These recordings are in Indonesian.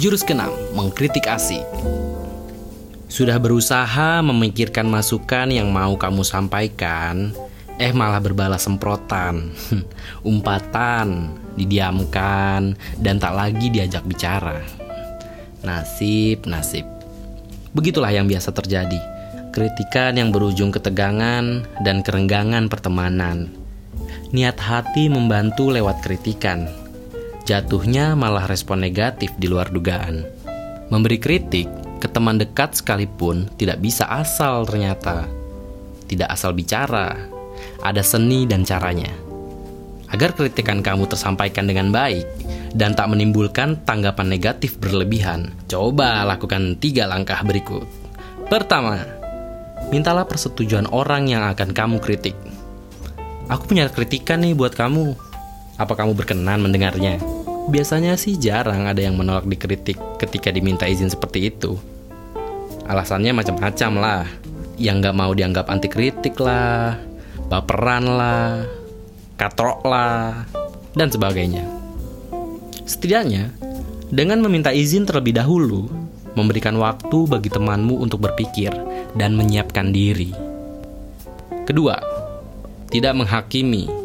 Jurus keenam, mengkritik asik. Sudah berusaha memikirkan masukan yang mau kamu sampaikan, eh malah berbalas semprotan, umpatan, didiamkan, dan tak lagi diajak bicara. Nasib, nasib. Begitulah yang biasa terjadi. Kritikan yang berujung ketegangan dan kerenggangan pertemanan. Niat hati membantu lewat kritikan. Jatuhnya malah respon negatif di luar dugaan. Memberi kritik ke teman dekat sekalipun tidak bisa asal ternyata. Tidak asal bicara. Ada seni dan caranya. Agar kritikan kamu tersampaikan dengan baik dan tak menimbulkan tanggapan negatif berlebihan, coba lakukan tiga langkah berikut. Pertama, mintalah persetujuan orang yang akan kamu kritik. Aku punya kritikan nih buat kamu. Apa kamu berkenan mendengarnya? Biasanya sih jarang ada yang menolak dikritik ketika diminta izin seperti itu. Alasannya macam-macam lah. Yang nggak mau dianggap anti kritik lah, baperan lah, katrok lah, dan sebagainya. Setidaknya, dengan meminta izin terlebih dahulu, memberikan waktu bagi temanmu untuk berpikir dan menyiapkan diri. Kedua, tidak menghakimi.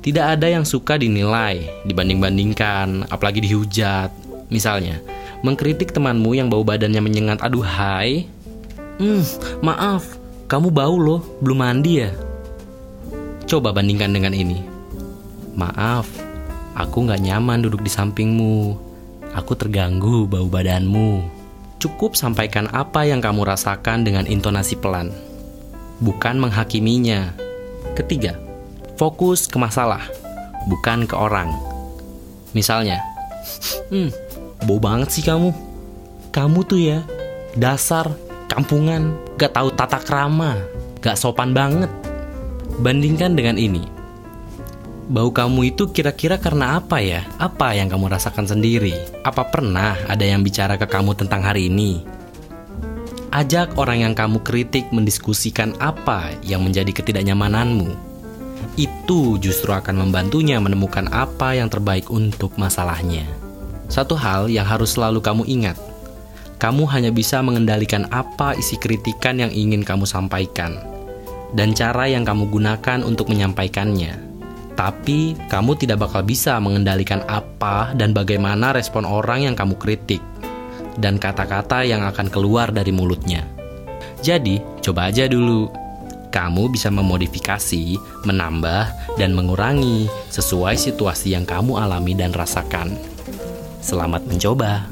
Tidak ada yang suka dinilai, dibanding-bandingkan, apalagi dihujat. Misalnya, mengkritik temanmu yang bau badannya menyengat, aduh hai, hmm, maaf, kamu bau loh, belum mandi ya? Coba bandingkan dengan ini. Maaf, aku nggak nyaman duduk di sampingmu. Aku terganggu bau badanmu. Cukup sampaikan apa yang kamu rasakan dengan intonasi pelan, bukan menghakiminya. Ketiga, fokus ke masalah, bukan ke orang. Misalnya, hmm, bau banget sih kamu. Kamu tuh ya, dasar kampungan, gak tahu tata krama, gak sopan banget. Bandingkan dengan ini. Bau kamu itu kira-kira karena apa ya? Apa yang kamu rasakan sendiri? Apa pernah ada yang bicara ke kamu tentang hari ini? Ajak orang yang kamu kritik mendiskusikan apa yang menjadi ketidaknyamananmu. Itu justru akan membantunya menemukan apa yang terbaik untuk masalahnya. Satu hal yang harus selalu kamu ingat, kamu hanya bisa mengendalikan apa isi kritikan yang ingin kamu sampaikan dan cara yang kamu gunakan untuk menyampaikannya. Tapi kamu tidak bakal bisa mengendalikan apa dan bagaimana respon orang yang kamu kritik dan kata-kata yang akan keluar dari mulutnya. Jadi, coba aja dulu. Kamu bisa memodifikasi, menambah, dan mengurangi sesuai situasi yang kamu alami dan rasakan. Selamat mencoba.